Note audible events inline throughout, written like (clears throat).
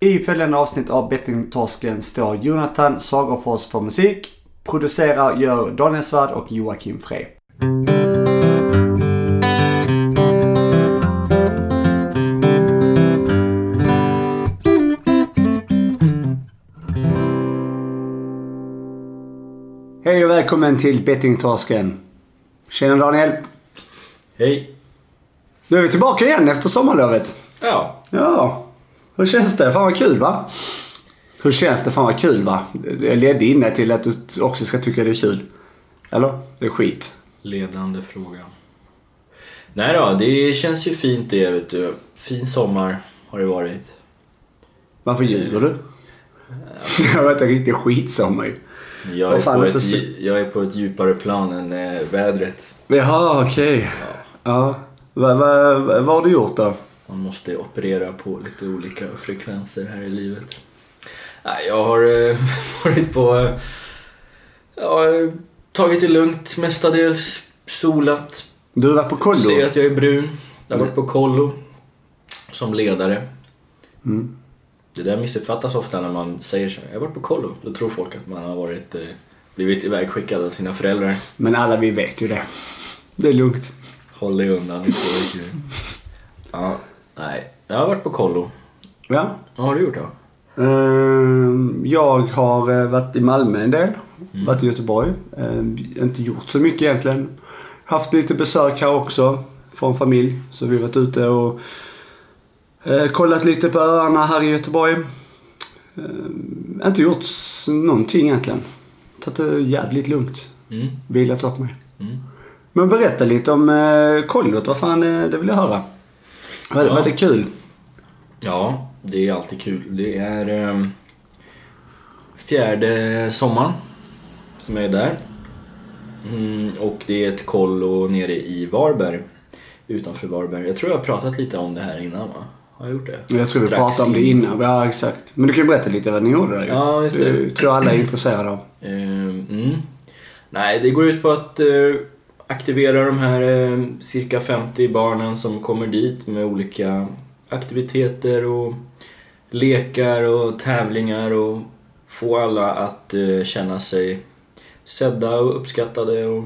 I följande avsnitt av Bettingtorsken står Jonathan Sagerfors för musik. Producerar gör Daniel Svärd och Joakim Frey. Hej och välkommen till Bettingtorsken. Tjena Daniel. Hej. Nu är vi tillbaka igen efter sommarlovet. Ja. Ja, hur känns det? Fan vad kul va? Hur känns det? Fan vad kul va? Det ledde inne till att du också ska tycka det är kul. Eller? Det är skit. Ledande fråga. Nej då, det känns ju fint det vet du. Fin sommar har det varit. Varför ljuger du? (laughs) Det har varit en riktig skitsommar ju. Jag är, fan på ett, jag är på ett djupare plan än eh, vädret. Jaha, okej. Ja, Ja. Vad va, va, vad har du gjort då? Man måste operera på lite olika frekvenser här i livet. Jag har eh, (laughs) varit på... Eh, ja, tagit det lugnt mestadels. Solat, Du har varit på kollo? Ser att jag är brun. Jag har varit på kollo som ledare. Mm. Det där missuppfattas ofta när man säger så. Jag har varit på kollo. Då tror folk att man har varit, eh, blivit ivägskickad av sina föräldrar. Men alla vi vet ju det. Det är lugnt. Håll dig undan. (laughs) Ja, nej. Jag har varit på kollo. Ja. Vad har du gjort då? Ehm, Jag har eh, varit i Malmö en del. Varit i Göteborg. Ehm, Inte gjort så mycket egentligen. Haft lite besök här också. Från familj. Så vi har varit ute och eh, kollat lite på öarna här i Göteborg. Ehm, Inte gjort någonting egentligen. Tagit det jävligt lugnt. Mm. Vilat upp mig. Mm. Men berätta lite om eh, kollot. Vad fan, det vill jag höra. Var, Ja. var det kul? Ja, det är alltid kul. Det är eh, fjärde sommaren som jag är där. Mm, och det är ett kollo nere i Varberg. Utanför Varberg. Jag tror jag har pratat lite om det här innan va? Har jag gjort det? Jag tror vi pratade om det innan. Ja, exakt. Men du kan ju berätta lite vad ni gjorde där. Ja, just det. Det tror alla är intresserade av. Eh, mm. Nej, det går ut på att eh, aktivera de här eh, cirka 50 barnen som kommer dit med olika aktiviteter och lekar och tävlingar och få alla att eh, känna sig sedda och uppskattade och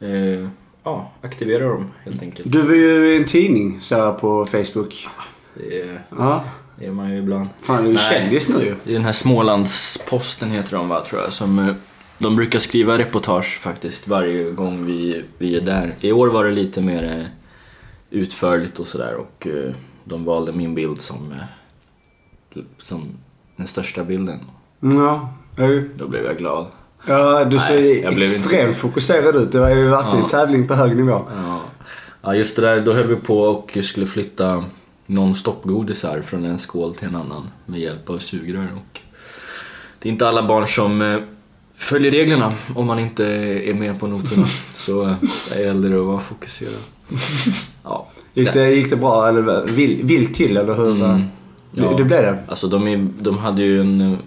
eh, ja, aktivera dem helt enkelt. Du var ju i en tidning, så på Facebook. Det är, Ja. det är man ju ibland. Fan, du är ju kändis nu ju. Det är den här Smålandsposten heter de va, tror jag. Som, de brukar skriva reportage faktiskt varje gång vi, vi är där. I år var det lite mer eh, utförligt och sådär och eh, de valde min bild som, eh, som den största bilden. Ja. Jag- Då blev jag glad. Ja, du ser Nej, jag blev extremt fokuserad ut. Du har ju varit i en Ja. tävling på hög nivå. Ja. ja, just det där, då höll vi på och skulle flytta non-stop-godisar från en skål till en annan med hjälp av sugrör. Och det är inte alla barn som följer reglerna om man inte är med på noterna. (laughs) Så eh, det gäller det att vara fokuserad. (laughs) Ja. Gick det, gick det bra eller vill, vill till eller hur? Mm. Det, Ja. det blev det? Alltså de, är, de hade ju en eh,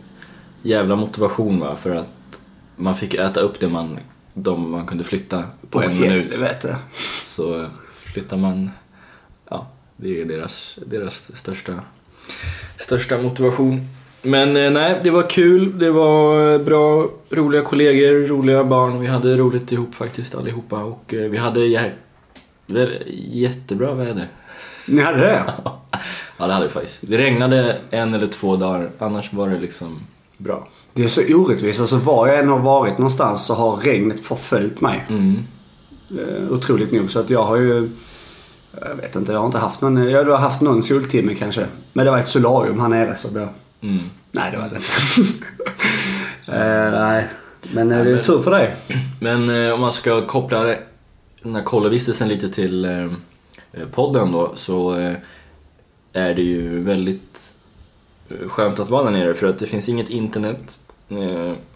jävla motivation va, för att man fick äta upp det man, de man kunde flytta på en Åh, minut. Så eh, flyttar man, ja, det är deras, deras största, största motivation. Men eh, nej, det var kul, det var eh, bra, roliga kollegor, roliga barn. Vi hade roligt ihop faktiskt allihopa och eh, vi hade jä- jättebra väder. Ni hade det? (laughs) Ja, det hade vi faktiskt. Det regnade en eller två dagar, annars var det liksom bra. Det är så orättvist. Alltså var jag än har varit någonstans så har regnet förföljt mig. Mm. Otroligt nog. Så att jag har ju... Jag vet inte, jag har inte haft någon... Jag har haft någon soltimme kanske. Men det var ett solarium här nere så det... Mm. Nej, det var det inte. (laughs) Eh, nej. Men eh, det är men- tur för dig. Men eh, om man ska koppla den här kollovistelsen lite till eh, eh, podden då så eh, är det ju väldigt skönt att vara där nere för att det finns inget internet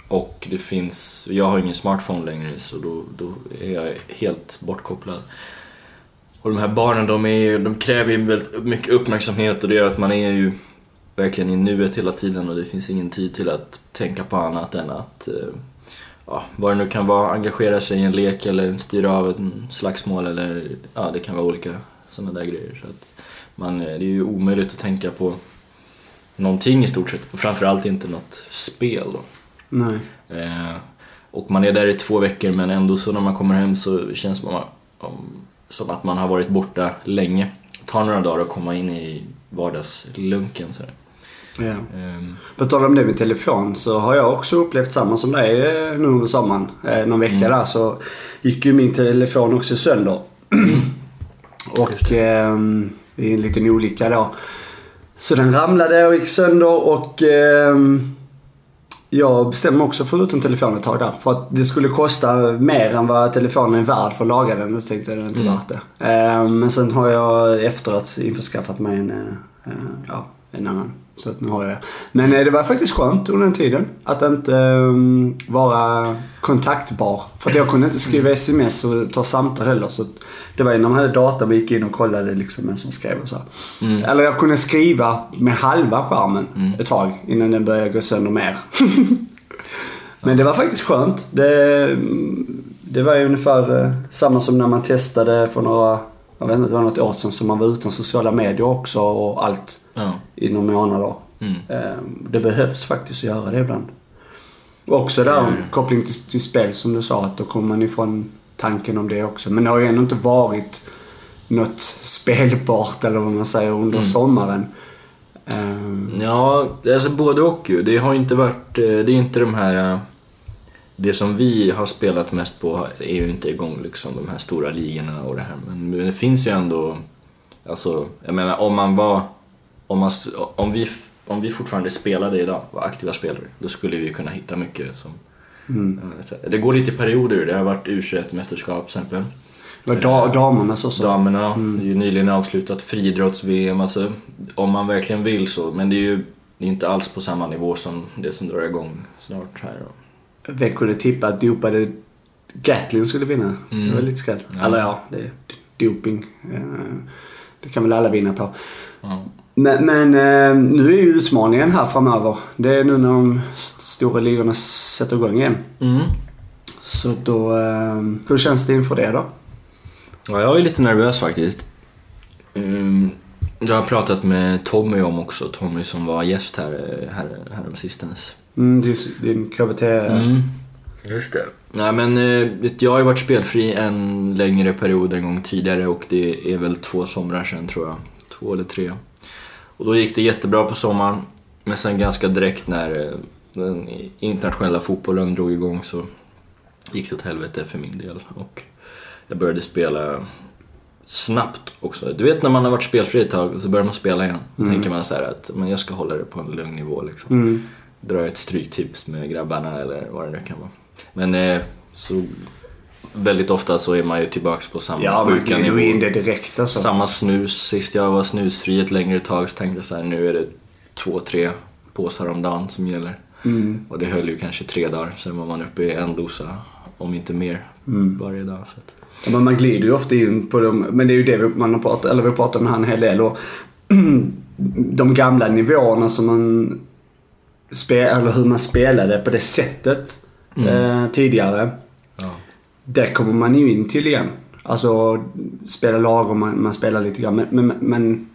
och det finns, jag har ingen smartphone längre så då, då är jag helt bortkopplad. Och de här barnen de, är, ju- de kräver ju väldigt mycket uppmärksamhet och det gör att man är ju verkligen i nuet hela tiden och det finns ingen tid till att tänka på annat än att eh, ja, vad det nu kan vara, engagera sig i en lek eller styra av en slagsmål eller ja, det kan vara olika sådana där grejer. Så att man, eh, det är ju omöjligt att tänka på någonting i stort sett. Och framförallt inte något spel då. Nej. Eh, och man är där i två veckor men ändå så när man kommer hem så känns man om, som att man har varit borta länge. Det tar några dagar att komma in i vardagslunken. Så Ja. um, På tal om det med telefon så har jag också upplevt samma som dig eh, nu under sommaren. Eh, någon vecka där så gick ju min telefon också sönder. och eh, i en liten olycka då. Så den ramlade och gick sönder och eh, jag bestämde mig också för att få ut en telefon ett tag där. För att det skulle kosta mer än vad telefonen är värd för att laga den. Då tänkte jag det är inte Mm. värt det. Eh, men sen har jag efteråt införskaffat mig en, eh, eh, ja, en annan. Så att nu har jag det. Men eh, det var faktiskt skönt under den tiden att inte eh, vara kontaktbar. För att jag kunde inte skriva sms och ta samtal heller. Så det var innan man hade data man gick in och kollade liksom vem som skrev och så. Mm. Eller jag kunde skriva med halva skärmen ett tag innan den började gå sönder mer. (laughs) Men det var faktiskt skönt. Det, det var ju ungefär eh, samma som när man testade för några, jag vet inte, det var något år sedan som man var utan sociala medier också och allt ja. i några månader. Mm. Eh, Det behövs faktiskt att göra det ibland. Och också där Mm. koppling till, till spel som du sa att då kommer man ifrån tanken om det också. Men det har ju ändå inte varit något spelbart eller vad man säger under Mm. sommaren. Eh, Ja, alltså både och ju. Det har inte varit, eh, det är inte de här... eh, Det som vi har spelat mest på är ju inte igång liksom, de här stora ligorna och det här. Men men det finns ju ändå, alltså, jag menar om man var, om, man, om, vi, om vi fortfarande spelade idag, var aktiva spelare, då skulle vi kunna hitta mycket som... mm. eh, Det går lite i perioder, det har varit U21-mästerskap till exempel. Var da, damernas också. Damerna, är ju nyligen avslutat friidrotts-VM, alltså om man verkligen vill så. Men det är ju det är inte alls på samma nivå som det som drar igång snart här då. Vem kunde tippa att dopade Gatlin skulle vinna? Mm. Det var lite skräll. Ja. Eller ja, det är doping. Eh, Det kan väl alla vinna på. Ja. Men, men eh, nu är ju utmaningen här framöver. Det är nu när de st- stora ligorna sätter igång igen. Mm. Så då... eh, Hur känns det inför det då? ja, jag är lite nervös faktiskt. Um, jag har pratat med Tommy om också, Tommy som var gäst här, här, här sistens. Mm, det är din KBT... Mm. Just det. Nej men eh, vet, jag har ju varit spelfri en längre period en gång tidigare och det är väl två somrar sedan tror jag. Två eller tre. Och då gick det jättebra på sommaren. Men sen ganska direkt när eh, den internationella fotbollen drog igång så gick det åt helvete för min del. Och jag började spela snabbt också. Du vet när man har varit spelfri ett tag och så börjar man spela igen. Då tänker man så här att men jag ska hålla det på en lugn nivå liksom Mm. Dra ett stryktips med grabbarna eller vad det nu kan vara. Men eh, så väldigt ofta så är man ju tillbaks på samma Ja, sjuka nivå. in det direkt alltså. Samma snus. Sist jag var snusfri ett längre tag så tänkte jag så här, nu är det två, tre påsar om dagen som gäller. Mm. Och det höll ju kanske tre dagar, sen var man uppe i en dosa, om inte mer, Mm. varje dag. Så Ja, men man glider ju ofta in på dem. Men det är ju det vi, man har pratat, eller vi har pratat om här en hel del. Och (clears throat) de gamla nivåerna som man spel, eller hur man spelade på det sättet eh, tidigare. ja. Det kommer man ju in till igen. Alltså spela lag och man, man spelar lite grann. Men, men, men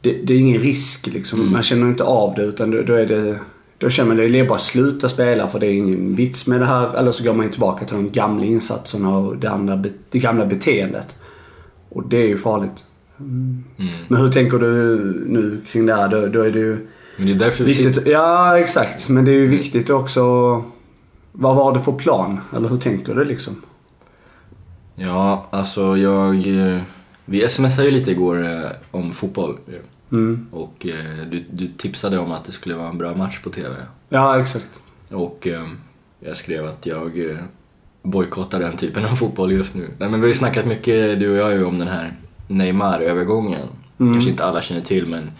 det, det är ingen risk liksom. Man känner inte av det utan då, då är det då känner man att det är bara att sluta spela för det är ingen vits med det här. Eller så går man tillbaka till de gamla insatserna och det, andra, det gamla beteendet. Och det är ju farligt. Mm. Men hur tänker du nu kring det här? Då, då är det ju Men det är därför vi viktigt. sitter... Ja, exakt. Men det är ju viktigt också. Vad var det för plan? Eller hur tänker du liksom? Ja, alltså jag... eh, Vi smsade ju lite igår eh, om fotboll. Mm. Och eh, du, du tipsade om att det skulle vara en bra match på TV. Ja, exakt. Och eh, jag skrev att jag bojkottar den typen av fotboll just nu. Nej, men vi har ju snackat mycket, du och jag, ju om den här Neymar-övergången. Mm. Kanske inte alla känner till, men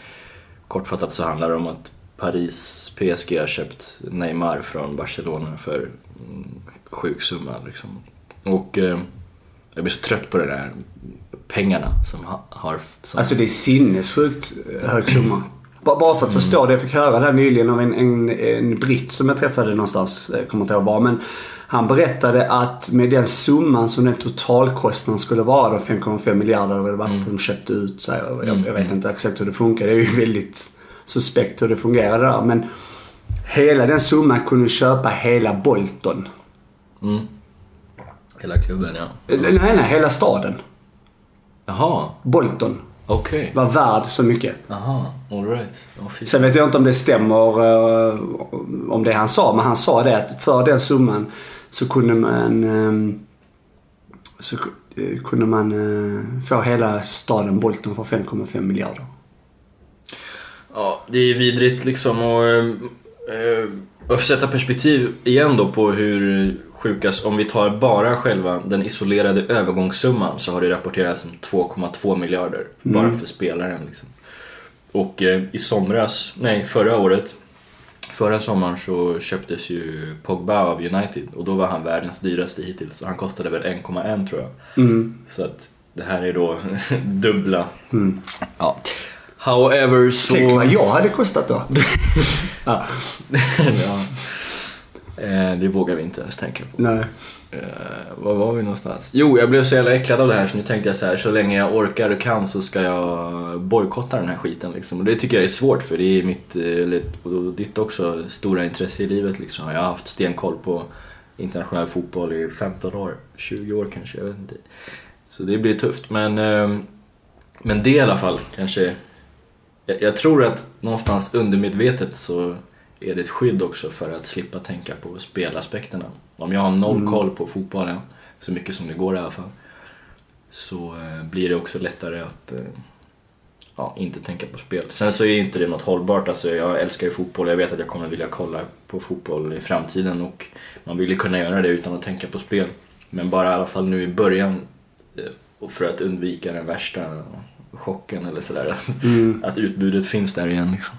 kortfattat så handlar det om att Paris PSG har köpt Neymar från Barcelona för mm, sjuk summa. Liksom. Och eh, jag blir så trött på det där pengarna som ha, har... Som, Alltså det är sinnessjukt hög summa. Bara bara för att förstå det. Jag fick höra det här nyligen av en, en, en britt som jag träffade någonstans. Jag kommer inte ihåg var. Men han berättade att med den summan som den totalkostnaden skulle vara då 5,5 miljarder eller vad var. De köpte ut sig. Jag, jag vet inte exakt hur det funkar. Det är ju väldigt suspekt hur det fungerade där. Men hela den summan kunde köpa hela Bolton. Mm. Hela klubben ja. Eh, Nej, nej, hela staden. Jaha, Bolton okej. var värd så mycket. Jaha, alright. Oh. Sen vet jag inte om det stämmer eh, om det han sa, men han sa det att för den summan så kunde man ehm, så eh, kunde man eh, få hela staden Bolton för 5,5 miljarder. Ja, det är vidrigt liksom och... Eh, eh, och att sätta perspektiv igen då på hur sjukas, om vi tar bara själva den isolerade övergångssumman så har det rapporterats om 2,2 miljarder bara för spelaren liksom. Och eh, i somras, nej förra året, förra sommaren så köptes ju Pogba av United och då var han världens dyraste hittills han kostade väl 1,1 tror jag. Mm. Så att det här är då (laughs) dubbla. Ja. However så... Tänk vad jag hade kostat då. (laughs) ja, ja. Eh, det vågar vi inte ens tänka på. nej. Uh, var var vi någonstans? Jo, jag blev så jävla äcklad av det här så nu tänkte jag så här, så länge jag orkar och kan så ska jag bojkotta den här skiten liksom. Och det tycker jag är svårt för det är mitt, eh, eller, och ditt också, stora intresse i livet liksom. Jag har haft stenkoll på internationell fotboll i 15 år, 20 år kanske, jag vet inte. Så det blir tufft men, ehm, men det i alla fall kanske jag, jag tror att någonstans undermedvetet så är det ett skydd också för att slippa tänka på spelaspekterna. Om jag har noll koll på fotbollen, så mycket som det går i alla fall, så eh, blir det också lättare att eh, ja, inte tänka på spel. Sen så är inte det något hållbart, alltså jag älskar ju fotboll, jag vet att jag kommer vilja kolla på fotboll i framtiden och man vill ju kunna göra det utan att tänka på spel. Men bara i alla fall nu i början, eh, och för att undvika den värsta chocken eller sådär, (laughs) att utbudet finns där igen liksom.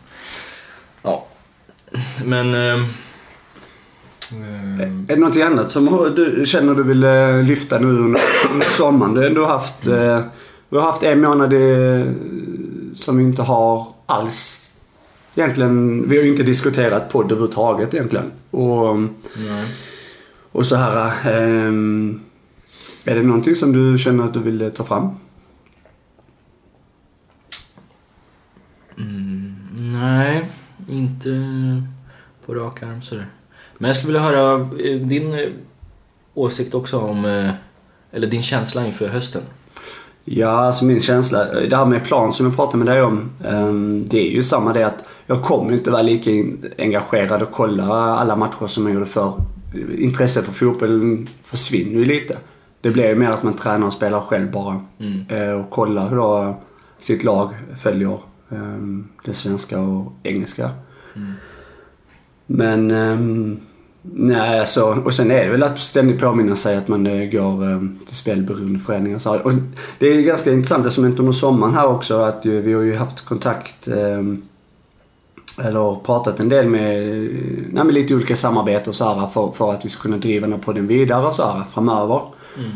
Ja, men... ehm, Är det något annat som du känner du vill eh, lyfta nu under under sommaren? Du har ändå haft, eh, vi har haft en månad som vi inte har alls egentligen, vi har ju inte diskuterat podd överhuvudtaget egentligen. Och, nej. och så här, ehm, är det någonting som du känner att du vill ta fram? Mm, nej, inte på rak arm sådär. Men jag skulle vilja höra eh, din eh, åsikt också om, eh, eller din känsla inför hösten. Ja, alltså min känsla, det här med plan som jag pratade med dig om. ehm, Det är ju samma det att jag kommer inte vara lika engagerad och kolla alla matcher som jag gjorde förr. Intresset för fotboll försvinner ju lite. Det blir ju mer att man tränar och spelar själv bara. Mm. Och kollar hur då sitt lag följer ehm, det svenska och engelska. Mm. Men ehm, nej, alltså, och sen är det väl att ständigt påminna sig att man eh, går um, till spelberoendeföreningar. och Så, och det är ganska intressant, det som hänt under sommaren här också, att ju, vi har ju haft kontakt ehm, eller pratat en del med, nej, med lite olika samarbeten och så här, för, för att vi ska kunna driva den här podden vidare och så här, framöver. Mm.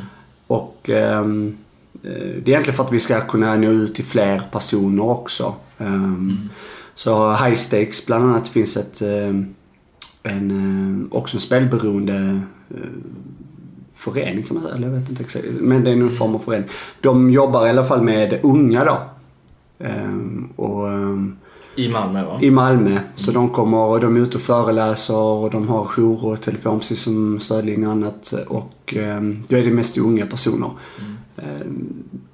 Och eh, det är egentligen för att vi ska kunna nå ut till fler personer också. Ehm, Så High Stakes bland annat finns ett, ehm, en, ehm, också en spelberoende eh, förening kan man säga. Eller jag vet inte exakt. Men det är någon form av förening. De jobbar i alla fall med unga då. Ehm, Och ehm, I Malmö va? i Malmö. Så de kommer och de är ute och föreläser och de har jourer och telefon precis som stödlinje och annat. Och eh, då är det mest unga personer. Eh,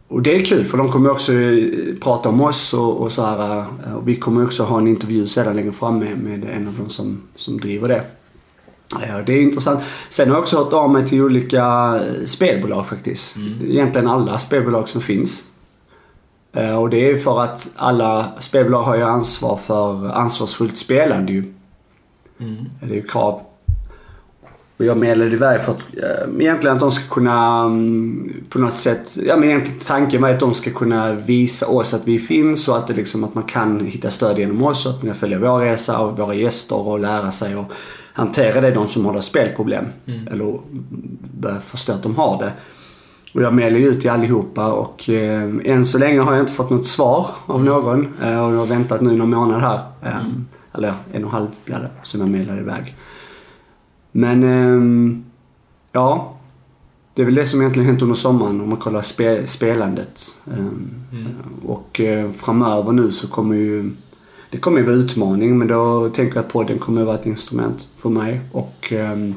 och det är kul för de kommer också eh, prata om oss och, och så här. eh, Och vi kommer också ha en intervju sedan längre fram med, med en av dem som, som driver det. Ja, det är intressant. Sen har jag också hört av mig till olika eh, spelbolag faktiskt. Egentligen alla spelbolag som finns. Och det är för att alla spelbolag har ju ansvar för ansvarsfullt spelande ju. Mm. Det är ju krav. Och jag meddelade iväg för att eh, egentligen att de ska kunna mm, på något sätt, ja men egentligen tanken var att de ska kunna visa oss att vi finns och att, det liksom, att man kan hitta stöd genom oss och att man kan följa vår resa och våra gäster och lära sig och hantera det de som har spelproblem. Eller börja förstå att de har det. Och jag mejlar ju ut till allihopa och eh, än så länge har jag inte fått något svar av någon. Eh, och jag har väntat nu någon månad här. Eh, Eller ja, en och en halv blir det som jag mejlade iväg. Men ehm, ja, det är väl det som egentligen hänt under sommaren om man kollar spe, spelandet. Ehm, Och eh, framöver nu så kommer ju det kommer ju vara utmaning men då tänker jag att podden kommer att vara ett instrument för mig och um,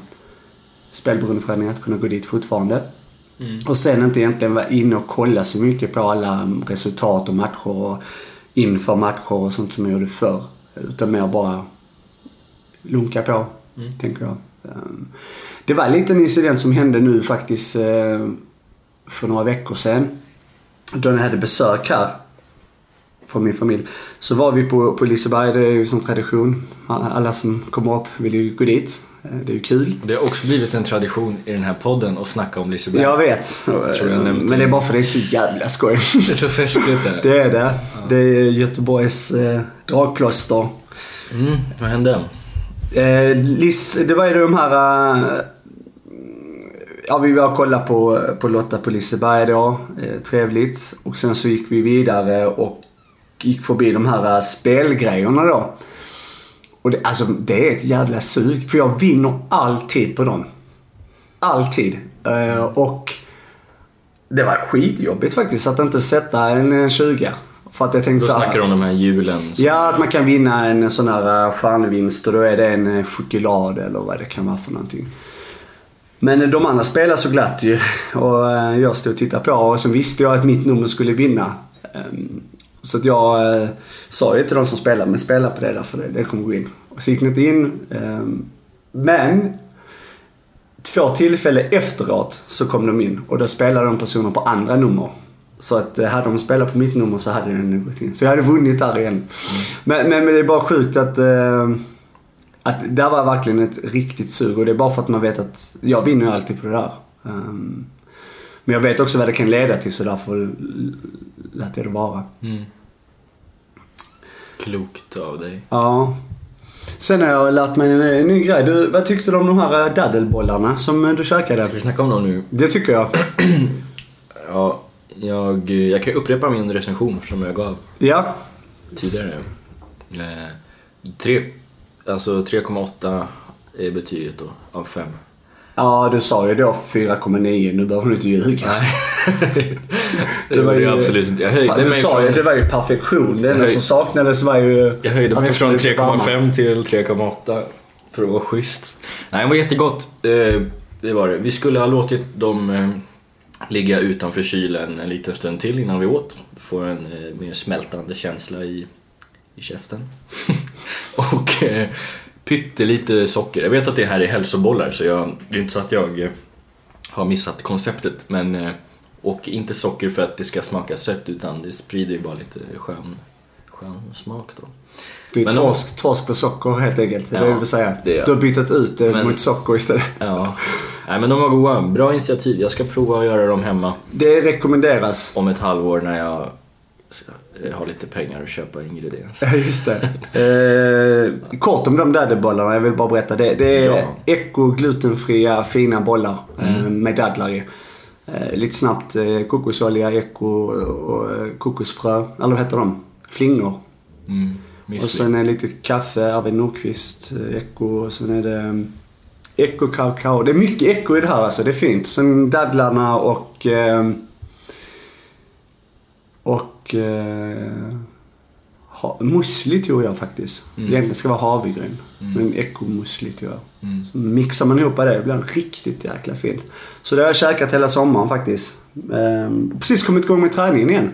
spelberoendeföreningen att kunna gå dit fortfarande. Mm. Och sen inte egentligen vara inne och kolla så mycket på alla resultat och matcher och inför matcher och sånt som jag gjorde förr. Utan mer bara lunka på, Mm. tänker jag. Um, Det var en liten incident som hände nu faktiskt eh, för några veckor sedan. Då jag hade besök här från min familj. Så var vi på, på Liseberg, det är ju som tradition. Alla som kommer upp vill ju gå dit. Eh, Det är ju kul. Det har också blivit en tradition i den här podden att snacka om Liseberg. Jag vet. tror jag nämnde Men det är bara för det är så jävla skoj. Det är så festligt där. (laughs) Det är det. Det är Göteborgs eh, dragplåster. Mm, vad hände? Eh, Liss, det var ju de här... Eh, ja, vi var och kollade på, på Lotta på Liseberg då. Eh, trevligt. Och sen så gick vi vidare och gick förbi de här eh, spelgrejerna då. Och det, alltså det är ett jävla sug. För jag vinner alltid på dem. Alltid. Eh, och det var skitjobbigt faktiskt att inte sätta en 20. För att jag Då tänkte så här- snackar du om de här hjulen. Ja, att man kan vinna en sån här eh, stjärnvinst och då är det en eh, choklad eller vad det kan vara för någonting. Men eh, de andra spelar så glatt ju (laughs) och jag stod och tittade på och sen visste jag att mitt nummer skulle vinna. Ehm, Så att jag sa ju till de som spelade, men spela på det där för det, det kommer gå in. Och så gick det inte in. ehm, Men två tillfällen efteråt så kom de in och då spelade de personer på andra nummer. Så att eh, hade de spelat på mitt nummer så hade den gått in. Så jag hade vunnit där igen. Men, men, men det är bara sjukt att, eh, att där var verkligen ett riktigt sug och det är bara för att man vet att jag vinner ju alltid på det där. Ehm, men jag vet också vad det kan leda till så därför lät jag det vara. Mm. Klokt av dig. Ja. Sen har jag lärt mig en, en ny grej. Du, vad tyckte du om de här eh, daddelbollarna som eh, du käkade? Ska vi snacka om dem nu? Det tycker jag. (clears throat) Ja, jag, jag kan upprepa min recension som jag gav Ja. tidigare. Eh, tre, alltså 3,8 är betyget då, av 5. Ja, du sa ju då 4,9. Nu behöver du inte ljuga. Nej, (laughs) det, Det var gjorde jag ju- absolut inte. Jag höjde Du mig sa från, ju, det var ju perfektion. Det enda höj- som saknades var ju... jag höjde mig från skulle bli varma. 3,5 till 3,8 för att vara schysst. Nej, det var jättegott. Eh, Det var det. Vi skulle ha låtit dem eh, ligga utanför kylen en liten stund till innan vi åt. Få en eh, mer smältande känsla i, i käften. (laughs) och eh, pyttelite socker. Jag vet att det här är hälsobollar så jag, det är inte så att jag eh, har missat konceptet. Men, eh, och inte socker för att det ska smaka sött utan det sprider ju bara lite skön, skön smak då. Du är torsk, torsk på socker helt enkelt. Det Ja, det vill säga. det. Du har bytt ut det Men- mot socker istället. Ja, Nej, men de var goda. Bra initiativ. Jag ska prova att göra dem hemma Det rekommenderas. om ett halvår när jag eh, har lite pengar att köpa ingredienser. Ja, just det. Eh, kort om de daddelbollarna, jag vill bara berätta det. Det är Ja. eko, glutenfria, fina bollar eh, Mm. med dadlar i. Eh, lite snabbt eh, kokosolja, eko och kokosfrö. Eller vad heter de? Flingor. Mm. Och Müsli. sen är lite kaffe, Arvid Nordqvist, eh, eko och sen är det eko kakao. Det är mycket eko i det här alltså, det är fint. Sen dadlarna och ehm, och eh, ha, musli tror jag faktiskt. Mm. Egentligen ska det vara havregryn. Mm. Men ekomusli tror jag. Mm. Så mixar man ihop det, det blir riktigt jäkla fint. Så det har jag käkat hela sommaren faktiskt. Ehm, precis kommit igång med träningen igen.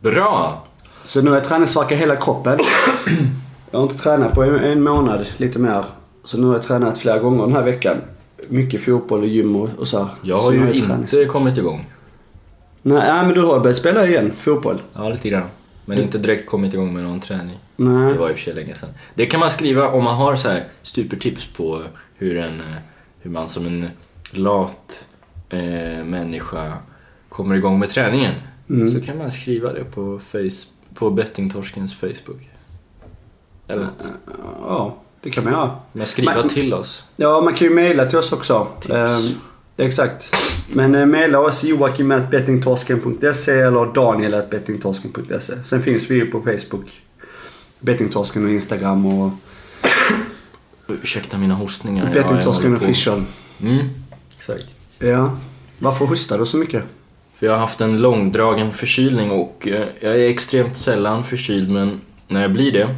Bra! Så nu har jag träningsvärk i hela kroppen. Jag har inte tränat på en, en månad, lite mer. Så nu har jag tränat flera gånger den här veckan. Mycket fotboll och gym och, och så här. Jag så har nu ju tränings- inte kommit igång. Nej, nej, men du har börjat spela igen, fotboll. Ja, lite grann. Men inte direkt kommit igång med någon träning. Nej. Det var i och för sig länge sedan. Det kan man skriva om man har så här supertips på hur, en, hur man som en lat eh, människa kommer igång med träningen. Mm. Så kan man skriva det på, face, på bettingtorskens Facebook. Eller något. Ja, det kan man göra. Men skriva Men- till oss. Ja, man kan ju mejla till oss också. Tips. Ehm, exakt. Men eh, mejla oss joakim.bettingtorsken.se eller daniel.bettingtorsken.se. Sen finns vi ju på Facebook. Bettingtorsken och Instagram och Ursäkta mina hostningar. Bettingtorsken på. official. Mm, exakt. Ja. Varför hostar du så mycket? För jag har haft en långdragen förkylning och eh, jag är extremt sällan förkyld men när jag blir det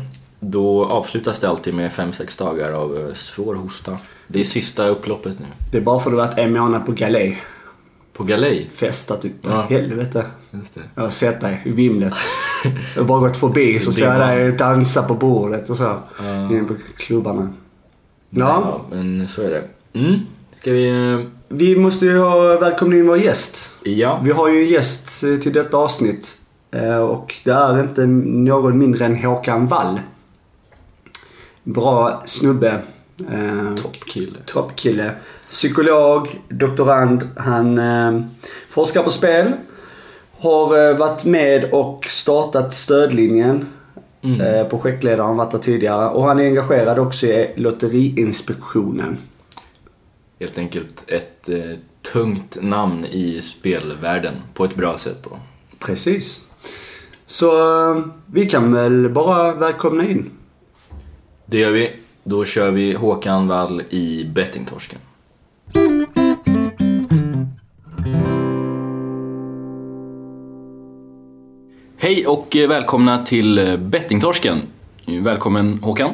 då avslutas det alltid med 5-6 dagar av eh, svår hosta. Det är sista upploppet nu. Det är bara för att du varit en månad på galej. På galej. Festat utav Ja. helvete. Jag har sett dig i vimlet. Jag har bara gått förbi (laughs) så ser jag dig dansa på bordet och så. Ja. Inne på klubbarna. Ja. men så är det. Mm. Ska vi... Vi måste ju ha välkomna in vår gäst. Ja. Vi har ju gäst eh, till detta avsnitt. Eh, Och det är inte någon mindre än Håkan Wall. Bra snubbe. Eh, Toppkille. Toppkille. Psykolog, doktorand. Han forskar på spel. Har varit med och startat stödlinjen. Mm. Eh, projektledare har varit där tidigare. Och han är engagerad också i Lotteriinspektionen. Helt enkelt ett eh, tungt namn i spelvärlden på ett bra sätt då. Precis. Så eh, vi kan väl bara välkomna in. Det gör vi. Då kör vi Håkan Wall i Bettingtorsken. Hej och eh, välkomna till eh, Bettingtorsken. Välkommen Håkan.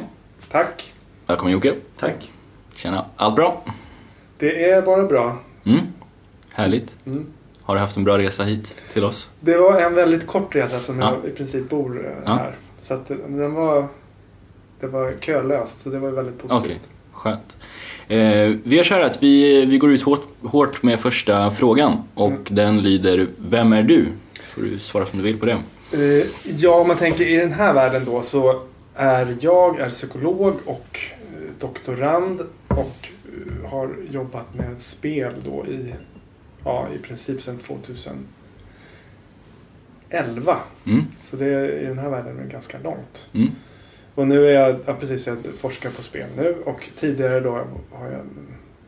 Tack. Välkommen Jocke. Tack. Tjena. Allt bra? Det är bara bra. Mm. Härligt. Mm. Har du haft en bra resa hit till oss? Det var en väldigt kort resa eftersom Ja. jag i princip bor eh, Ja. här. Så att eh, den var, det var kölöst, så det var väldigt positivt. skönt. Eh, vi gör så här att vi, vi går ut hårt, hårt med första frågan och Mm. den lyder Vem är du? Får du svara som du vill på det. Eh, Ja, om man tänker i den här världen då så är jag är psykolog och eh, doktorand och har jobbat med spel då i, ja, i princip sedan 2011. Mm. Så det är i den här världen är ganska långt. Mm. Och nu är jag, ja, precis, jag forskar på spel nu och tidigare då har jag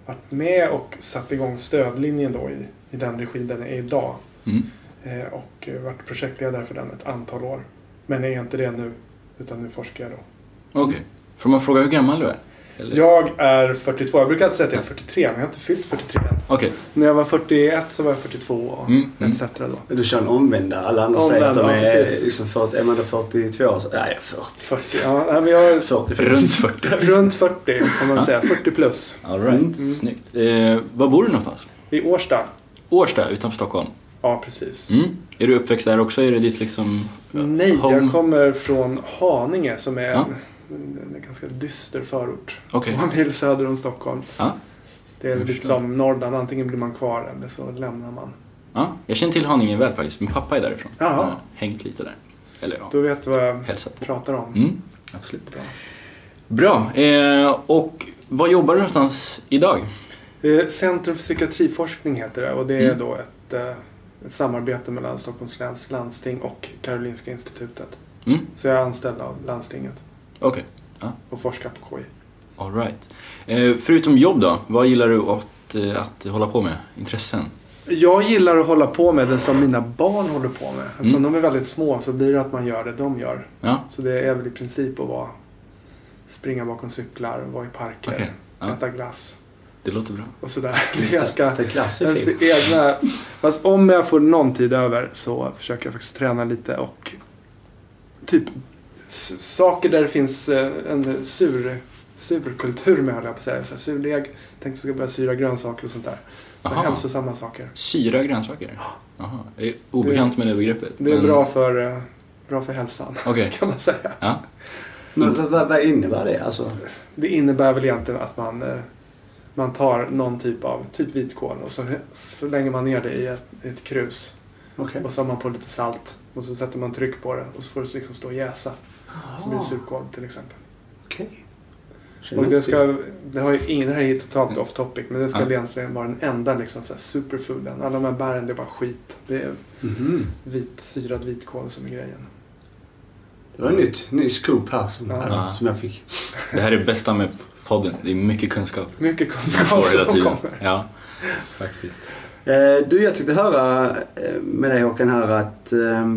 varit med och satt igång stödlinjen då i, i den regi den är idag. Mm. Eh, och varit projektledare för den ett antal år. Men är inte det nu, utan nu forskar jag då. Okej. Får man fråga hur gammal du är? Eller? Jag är 42, jag brukar alltid säga att jag är 43, men jag har inte fyllt 43 än. Okej. När jag var 41 så var jag 42 och Mm, mm. etc. då. Du kör en omvända. Alla andra säger att de Omvända, är precis. liksom 40, Är man då 42 så... Nej, jag är 40. Fast, ja, nej, men jag är 45. Runt 40. (laughs) runt 40 kan man säga, 40 plus. All right. Mm. Snyggt. Eh, var bor du någonstans? I Årsta. Årsta utanför Stockholm. Ja, precis. Mm. Är du uppväxt där också? Är det ditt liksom... Nej, home? jag kommer från Haninge som är Ja. en, en ganska dyster förort. Okej. Två mil söder om Stockholm. Ja. Det är Jag lite förstår. som Norrland, antingen blir man kvar eller så lämnar man. ja. Jag känner till Haninge väl faktiskt. Min pappa är därifrån. Jaha. Jag har hängt lite där. Eller ja, Då vet du vad jag hälsat på. pratar om. Mm. Absolut. Bra. Bra. Eh, och var jobbar du någonstans idag? Eh, Centrum för psykiatriforskning heter det och det är Mm. då ett, eh, ett samarbete mellan Stockholms läns landsting och Karolinska institutet. Mm. Så jag är anställd av landstinget Okej. och forskar på KI. All right. Eh, förutom jobb då, vad gillar du att, eh, att hålla på med? Intressen? Jag gillar att hålla på med det som mina barn håller på med. Eftersom Mm. de är väldigt små så blir det att man gör det de gör. Ja, Så det är väl i princip att vara, springa bakom cyklar, vara i parker, okej. Ja, äta glass det låter bra. och sådär. Det är ganska Det är egna... Fast om jag får någon tid över så försöker jag faktiskt träna lite och typ saker där det finns eh, en sur, surkultur med höll jag på att säga. Så surdeg, tänkte att jag ska börja syra grönsaker och sånt där. Så Aha. hälsosamma saker. Syra grönsaker? Jaha, jag är obekant med det begreppet. Det är men- bra för, eh, bra för hälsan Okej, (laughs) kan man säga. ja. Men vad, vad, innebär det? Alltså, Det innebär väl egentligen att man, eh, man tar någon typ av, typ vitkål och så, lägger man ner det i ett, i ett krus. Okej. Och så har man på lite salt och så sätter man tryck på det och så får det liksom stå och jäsa. Så blir det surkål till exempel. Okej. Och det, ska, det, har ju ingen, det här är totalt off topic men det ska egentligen vara den enda liksom, så här superfooden. Alla de här bären det är bara skit. Det är Mhm. vit, syrad vitkål som är grejen. Det var en nytt, ny scoop här som, Ja. här, som jag fick. Det här är det bästa med podden. Det är mycket kunskap. Mycket kunskap som kommer. Ja, faktiskt. Eh, du, jag tyckte höra eh, med dig Håkan här att eh,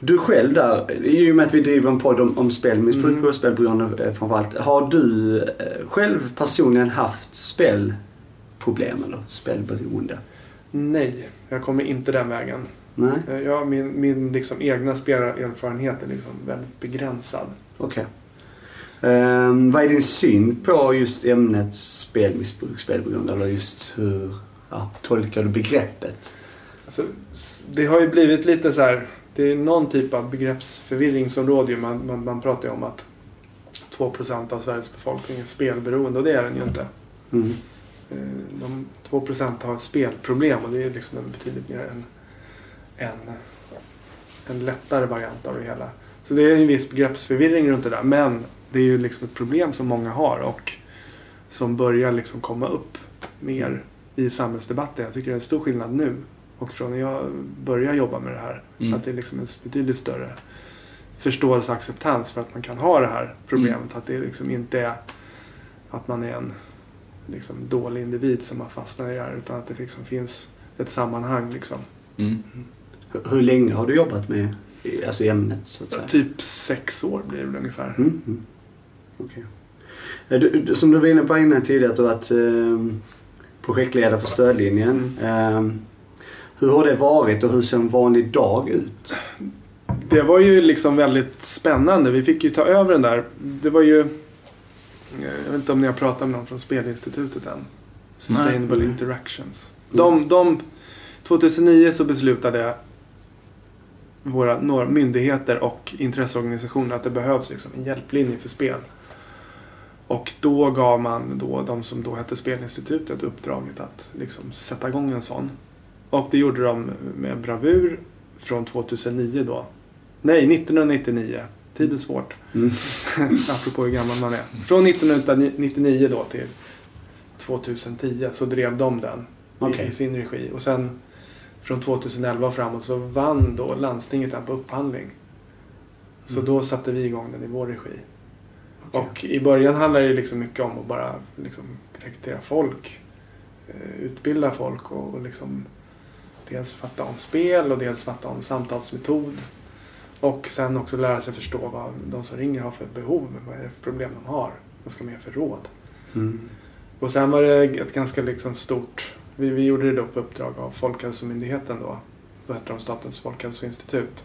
du själv där, i och med att vi driver en podd om, om spelmissbruk Mm. och spelberoende eh, framförallt. Har du själv personligen haft spelproblem eller spelberoende? Nej, jag kommer inte den vägen. Nej? Jag, min min liksom egna spelarerfarenhet är liksom väldigt begränsad. Okej. Ehm, vad är din syn på just ämnet spelmissbruk, spelberoende? Eller just hur ja, tolkar du begreppet? Alltså, det har ju blivit lite så här. Det är någon typ av begreppsförvirring som råder. Man, man, man pratar ju om att 2% av Sveriges befolkning är spelberoende och det är den ju inte. Mm. Eh, De 2% har spelproblem och det är liksom en betydligt mer en, en, en lättare variant av det hela. Så det är en viss begreppsförvirring runt det där. Men det är ju liksom ett problem som många har och som börjar liksom komma upp mer i samhällsdebatten. Jag tycker det är en stor skillnad nu och från när jag började jobba med det här. Mm. Att det är liksom en betydligt större förståelse och acceptans för att man kan ha det här problemet. Att det liksom inte är att man är en liksom, dålig individ som har fastnat i det här utan att det liksom finns ett sammanhang. Liksom. Mm. Hur, hur länge har du jobbat med alltså ämnet så att säga? Typ sex år blir det väl ungefär. Mm. Mm. Okej. Eh, Du, du, som du var inne på innan tidigare att eh, projektledare för stödlinjen. Eh, hur har det varit och hur ser en vanlig dag ut? Det var ju liksom väldigt spännande. Vi fick ju ta över den där. Det var ju... Jag vet inte om ni har pratat med någon från Spelinstitutet än. Sustainable Nej. Interactions. De, de, 2009 så beslutade våra några myndigheter och intresseorganisationer att det behövs liksom en hjälplinje för spel. Och då gav man då de som då hette Spelinstitutet uppdraget att liksom sätta igång en sån. Och det gjorde de med bravur från 2009 då. Nej, 1999. Tid är svårt. Mm. (laughs) Apropå hur gammal man är. Från 1999 då till 2010 så drev de den i, i sin regi. Och sen från 2011 och framåt så vann då landstinget den på upphandling. Så Mm. då satte vi igång den i vår regi. Okej. Och i början handlade det liksom mycket om att bara liksom rekrytera folk. eh, Utbilda folk och, och liksom dels fatta om spel och dels fatta om samtalsmetod. Och sen också lära sig förstå vad de som ringer har för behov. Vad är det för problem de har? Vad ska de ge för råd? Mm. Och sen var det ett ganska liksom stort... Vi, vi gjorde det då på uppdrag av Folkhälsomyndigheten då. Då hette de Statens folkhälsoinstitut.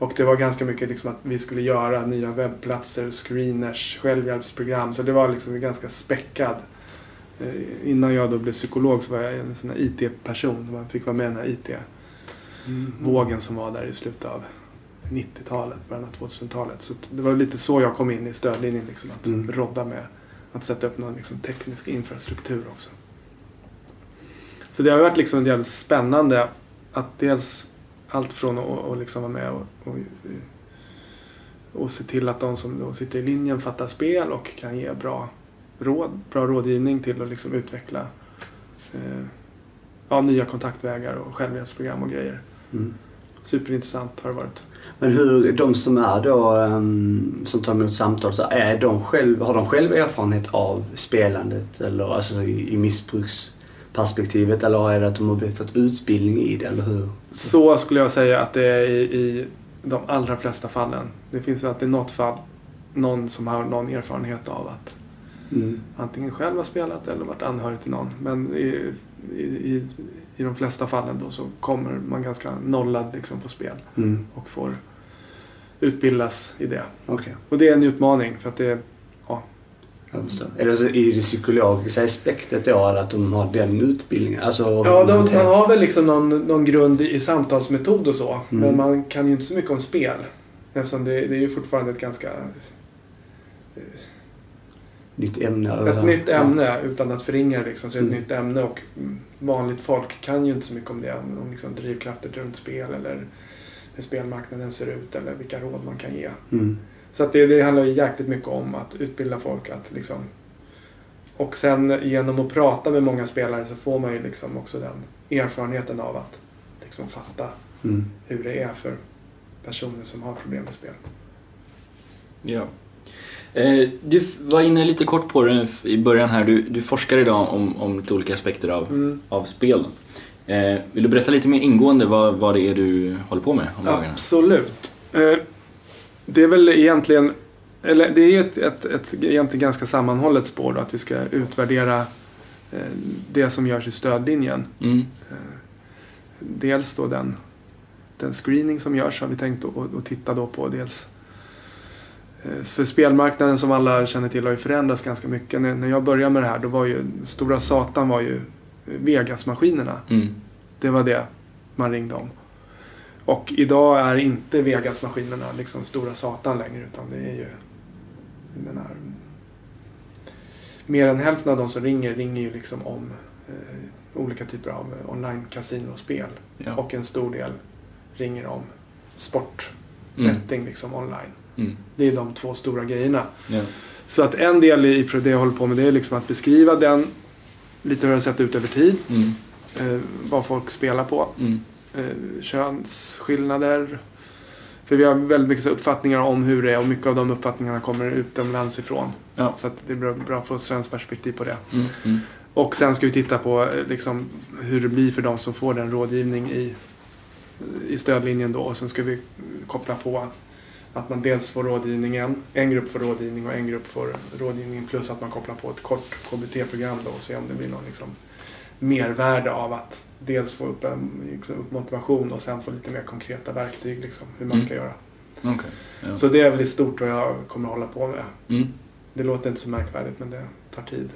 Och det var ganska mycket liksom att vi skulle göra nya webbplatser, screeners, självhjälpsprogram. Så det var liksom ganska späckad. Eh, Innan jag då blev psykolog så var jag en sån här IT-person. Man fick vara med i den här IT-vågen som var där i slutet av 90-talet, början av 2000-talet. Så det var lite så jag kom in i stödlinjen. Liksom, att Mm. rodda med att sätta upp någon liksom, teknisk infrastruktur också. Så det har varit liksom jävligt spännande att dels allt från att liksom vara med och, och, och se till att de som då sitter i linjen fattar spel och kan ge bra råd, bra rådgivning till att liksom utveckla eh, ja, nya kontaktvägar och självhjälpsprogram och grejer. Mm. Superintressant har det varit. Men hur, de som är då, ehm, som tar emot samtal, så är de själv, har de själv erfarenhet av spelandet eller alltså i, i missbruksperspektivet eller är det att de har fått utbildning i det eller hur? Så skulle jag säga att det är i, i de allra flesta fallen. Det finns alltid något fall, någon som har någon erfarenhet av att Mm. antingen själv har spelat eller varit anhörig till någon. Men i, i, i, i de flesta fallen då så kommer man ganska nollad liksom på spel Mm. och får utbildas i det. Okej, Och det är en utmaning för att det jag förstår. Är det så i det psykologiska aspektet då, eller att de har den utbildningen? Alltså, Ja, de, man har väl liksom någon, någon grund i, samtalsmetod och så. Mm. Men man kan ju inte så mycket om spel. Eftersom det, det är ju fortfarande ett ganska Nytt ämne eller ett så. nytt ämne utan att förringa liksom. Så är det ett Mm. nytt ämne och vanligt folk kan ju inte så mycket om det. Om, om liksom drivkrafter runt spel eller hur spelmarknaden ser ut eller vilka råd man kan ge. Ja. Mm. Så att det, det handlar ju jäkligt mycket om att utbilda folk att liksom och sen genom att prata med många spelare så får man ju liksom också den erfarenheten av att liksom fatta Mm. hur det är för personer som har problem med spel. Ja. Eh, Du var inne lite kort på det i början här. Du, du forskar idag om, om lite olika aspekter av, Mm. av spel. Eh, vill du berätta lite mer ingående vad, vad det är du håller på med om? Absolut. Eh, Det är väl egentligen, eller det är ett, ett, ett egentligen ganska sammanhållet spår då, att vi ska utvärdera eh, det som görs i stödlinjen. Mm. Eh, Dels då den, den screening som görs har vi tänkt att titta då på. Dels Eh, Så spelmarknaden som alla känner till har ju förändrats ganska mycket. När när jag började med det här då var ju stora satan var ju Vegas-maskinerna. Mm. Det var det man ringde om. Och idag är inte Vegas-maskinerna liksom stora satan längre utan det är ju jag menar, mer än hälften av de som ringer ringer ju liksom om eh, olika typer av online-kasinospel. Ja. Och en stor del ringer om sport, Mm. betting liksom online. Mm. Det är de två stora grejerna. Ja. Så att en del i det jag håller på med det är liksom att beskriva den, lite hur det har sett ut över tid, Mm. eh, vad folk spelar på, Mm. Eh, könsskillnader. För vi har väldigt mycket uppfattningar om hur det är och mycket av de uppfattningarna kommer utomlands ifrån. Ja. Så det är bra, bra att få ett svenskt perspektiv på det. Mm. Mm. Och sen ska vi titta på eh, liksom, hur det blir för de som får den rådgivning i, i stödlinjen då. Och sen ska vi koppla på att man dels får rådgivningen, en grupp får rådgivning och en grupp får rådgivning plus att man kopplar på ett kort KBT-program då och se om det blir någon liksom mervärde av att dels få upp, en, liksom, upp motivation och sen få lite mer konkreta verktyg liksom, hur man Mm. ska göra. Okej. Ja. Så det är väl i stort vad jag kommer hålla på med. Mm. Det låter inte så märkvärdigt men det tar tid.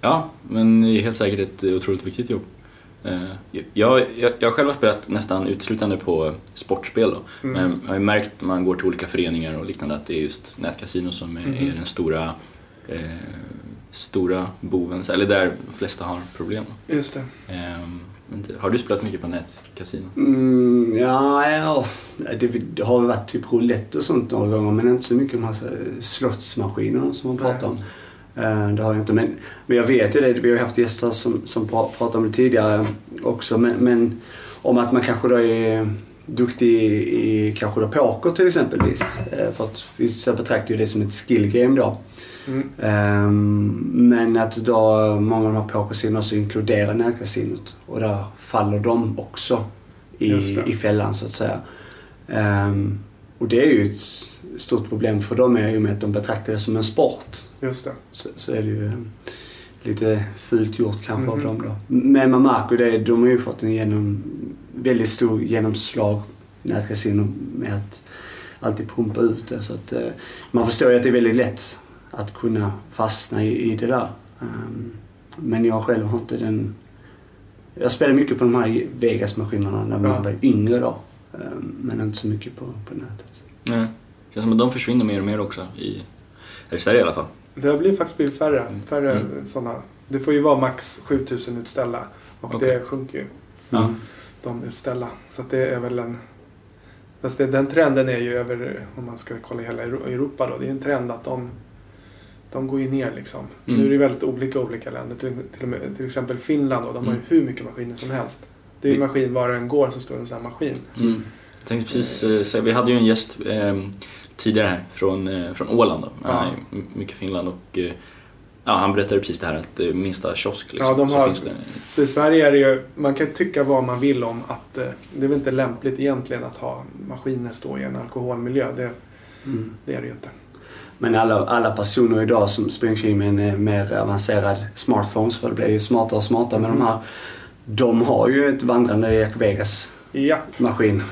Ja, men det är helt säkert ett otroligt viktigt jobb. Eh, Jag, jag, jag själv har spelat nästan uteslutande på sportspel då. Mm. Men jag har ju märkt när man går till olika föreningar och liknande att det är just nätkasino som är, Mhm. är den stora, eh, stora boven, eller där de flesta har problem. Just det. Eh, men det- har du spelat mycket på nätkasino? Mm, ja, ja, det, det har varit typ roulette och sånt några gånger men inte så mycket de här slottsmaskinerna som man pratar om. Eh, Det har jag inte. Men, men jag vet ju det, vi har haft gäster som, som pra- pratat om det tidigare också. Men, men om att man kanske då är duktig i, i kanske då poker till exempelvis. Eh, För att vissa betraktar ju det som ett skill game då. Mm. Ehm, Men att då många av de här pokersinorna så inkluderar nätkasinot. Och där faller de också i, i fällan så att säga. Ehm, och det är ju ett stort problem för dem är ju med att de betraktar det som en sport. Just det. Så, så är det ju eh, lite fult gjort kanske Mhm. av dem då. Men man märker det, de har ju fått en genom, väldigt stor genomslag, nätkasinon, med att alltid pumpa ut det. Så att, eh, man förstår ju att det är väldigt lätt att kunna fastna i, i det där. Ehm, men jag själv har inte den... Jag spelade mycket på de här Vegas-maskinerna när man Ja. var yngre då. Ehm, men inte så mycket på, på nätet. Nej. Det känns som att de försvinner mer och mer också, i, här i Sverige i alla fall. Det har blivit, faktiskt blivit färre, Mm. färre Mm. sådana. Det får ju vara max 7000 utställda och Okej. det sjunker ju. Mm. De utställda. Så att det är väl en... Fast det, den trenden är ju över, om man ska kolla hela Euro- Europa då, det är en trend att de, de går ju ner liksom. Mm. Nu är det väldigt olika olika länder. Till, till, och med, till exempel Finland då, de har ju Mm. hur mycket maskiner som helst. Det är ju en maskin, var den går så står det en sån här maskin. Mm. Jag tänkte precis eh, säga, vi hade ju en gäst eh, tidigare här från, eh, från Åland då. Ja. mycket Finland och eh, ja, han berättade precis det här att eh, minsta kiosk liksom, Ja, de så har- finns det. Så i Sverige är det ju, man kan tycka vad man vill om att eh, det är väl inte lämpligt egentligen att ha maskiner stå i en alkoholmiljö. Det, Mm. det är det ju inte. Men alla, alla personer idag som springer omkring med en eh, mer avancerad smartphones, för det blir ju smartare och smartare med Mm. de här. De har ju ett vandrande Jack Vegas-maskin. Ja,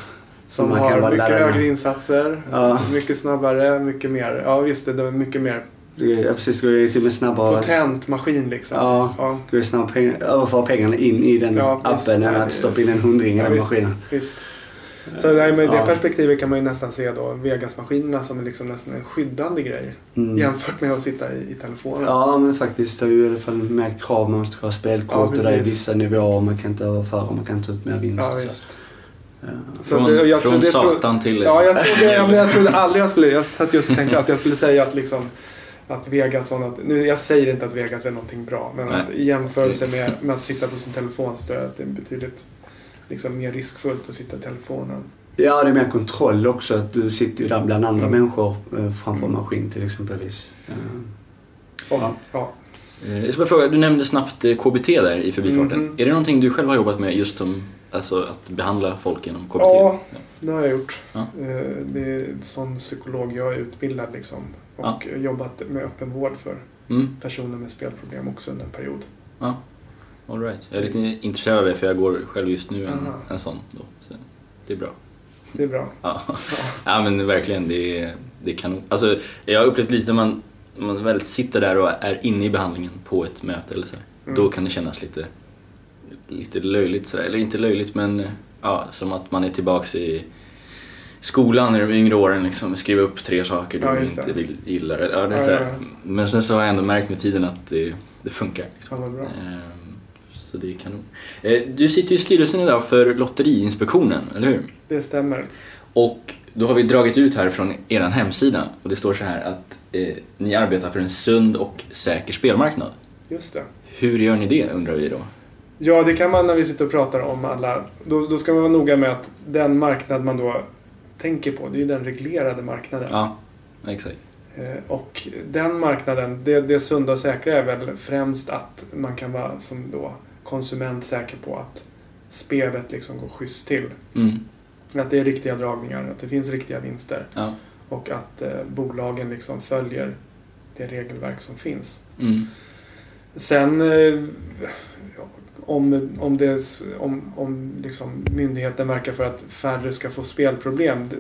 som har mycket högre insatser, Ja. mycket snabbare, mycket mer. Ja visst, det är mycket mer Ja precis, det går ju till och med snabbare. potent maskin liksom. Ja, ja det går ju snabbare pengar, överföra pengarna in i den Ja, appen än att stoppa in en hundring i den maskinen. visst. Så nej, men i det Ja. perspektivet kan man ju nästan se då Vegas-maskinerna som är liksom nästan en skyddande grej. Mm. Jämfört med att sitta i, i telefonen. Ja men faktiskt, det är ju i alla fall mer krav. Man måste ha Ja, spelkort och det är vissa nivåer man kan inte överföra. Man kan inte ta ut mer vinst. Ja, och. Ja. Så Från, det- jag från trodde- jag trodde- satan till... Ja, jag trodde, ja, men jag trodde aldrig jag skulle... Jag satt just och tänkte att jag skulle säga att liksom att Vegas var något, nu jag säger inte att Vegas är någonting bra men Nej. att i jämförelse med, med att sitta på sin telefon så tror jag att det är betydligt liksom, mer riskfullt att sitta i telefonen. Ja, det är mer kontroll också. Att du sitter ju där bland andra Mm. människor eh, framför en maskin till exempelvis. Och, Ja. ja. Eh, Jag ska bara fråga, du nämnde snabbt eh, KBT där i förbifarten. Mhm. Är det någonting du själv har jobbat med just som alltså, att behandla folk genom KBT? Ja. Det har jag gjort. Ja. Det är sån psykolog jag är utbildad liksom. Och jobbat med öppenvård för Mm, personer med spelproblem också under en period. ja. All right. Jag är lite intresserad av det för jag går själv just nu en, Aha. en sån. Då, så det är bra. Det är bra. Ja. (laughs) Ja. ja men verkligen, det är, det kan alltså, Jag har upplevt lite när man, man väl sitter där och är inne i behandlingen på ett möte eller så här, Mm. Då kan det kännas lite, lite löjligt sådär, eller inte löjligt men ja, som att man är tillbaks i skolan i de yngre åren liksom, skriva upp tre saker du Ja, inte vill, gillar. Ja, det är Ja, ja, ja. Men sen så har jag ändå märkt med tiden att det, det funkar. Liksom. Ehm, Så det är kanon. Eh, Du sitter ju i styrelsen idag för Lotteriinspektionen, eller hur? Det stämmer. Och då har vi dragit ut här från er hemsida och det står så här att eh, ni arbetar för en sund och säker spelmarknad. Just det. Hur gör ni det undrar vi då? Ja, det kan man när vi sitter och pratar om alla. Då, då ska man vara noga med att den marknad man då tänker på, det är ju den reglerade marknaden. Ja, exakt. Eh, Och den marknaden, det, det sunda och säkra är väl främst att man kan vara som då konsument säker på att spelet liksom går schysst till. Mm. Att det är riktiga dragningar, att det finns riktiga vinster Ja. och att eh, bolagen liksom följer det regelverk som finns. Mm. Sen eh, om, om, det, om, om liksom myndigheten verkar för att färre ska få spelproblem. Det,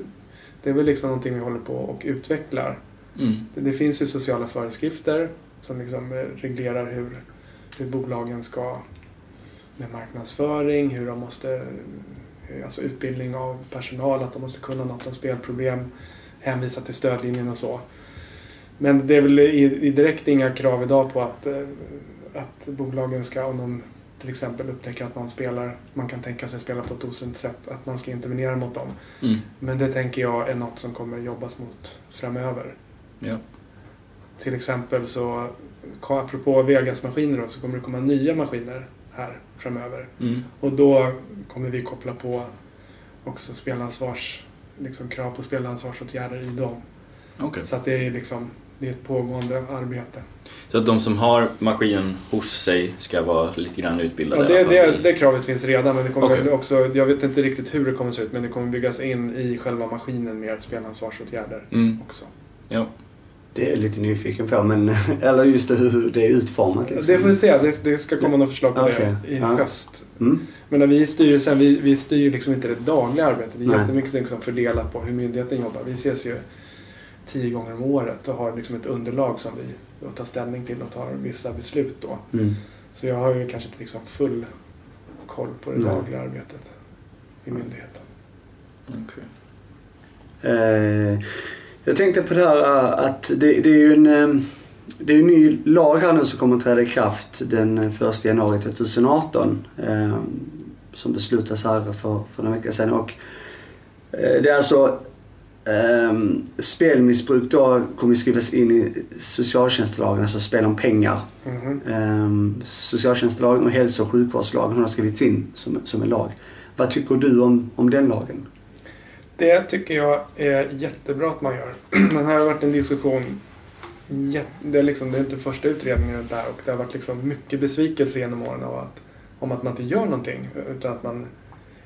det är väl liksom någonting vi håller på och utvecklar. Mm. Det, det finns ju sociala föreskrifter som liksom eh, reglerar hur, hur bolagen ska med marknadsföring, hur de måste, eh, alltså utbildning av personal, att de måste kunna något om spelproblem, hänvisa till stödlinjen och så. Men det är väl i, direkt inga krav idag på att, eh, att bolagen ska, om de till exempel upptäcker att någon spelar, man kan tänka sig spela på ett osunt sätt, att man ska intervenera mot dem. Mm. Men det tänker jag är något som kommer jobbas mot framöver. Ja. Till exempel så, apropå Vegas-maskiner då, så kommer det komma nya maskiner här framöver. Mm. Och då kommer vi koppla på också spelansvars, liksom krav på spelansvarsåtgärder i dem. Okej. Så att det är liksom, det är ett pågående arbete. Så att de som har maskinen hos sig ska vara lite grann utbildade? Ja, det, fall det, det kravet finns redan men det kommer väl också, jag vet inte riktigt hur det kommer se ut men det kommer byggas in i själva maskinen mer spelansvarsåtgärder Mm. också. Ja. Det är jag lite nyfiken på, men (laughs) eller just det, hur det är utformat. Liksom. Det får vi se, det, det ska komma något förslag på Okej, det i ja. höst. Mm. Men när vi i styrelsen, vi, vi styr liksom inte det dagliga arbetet. Det är Nej. jättemycket liksom fördelat på hur myndigheten jobbar. Vi ses ju tio gånger om året och har liksom ett underlag som vi tar ställning till och tar vissa beslut då. Mm. Så jag har ju kanske inte liksom full koll på det Nej. dagliga arbetet i myndigheten. Okej. Eh, jag tänkte på det här eh, att det, det är ju en, eh, det är en ny lag här nu som kommer att träda i kraft den 1 januari 2018. Eh, som beslutas här för, för några veckor sedan. Och, eh, det är alltså eh, spelmissbruk då kommer att skrivas in i socialtjänstlagen, alltså spel om pengar. Mhm. Eh, socialtjänstlagen och hälso och sjukvårdslagen har skrivits in som, som en lag. Vad tycker du om, om den lagen? Det tycker jag är jättebra att man gör. (clears throat) Den här har varit en diskussion. Det är, liksom, det är inte första utredningen där och det har varit liksom mycket besvikelse genom åren av att, om att man inte gör någonting. Utan att man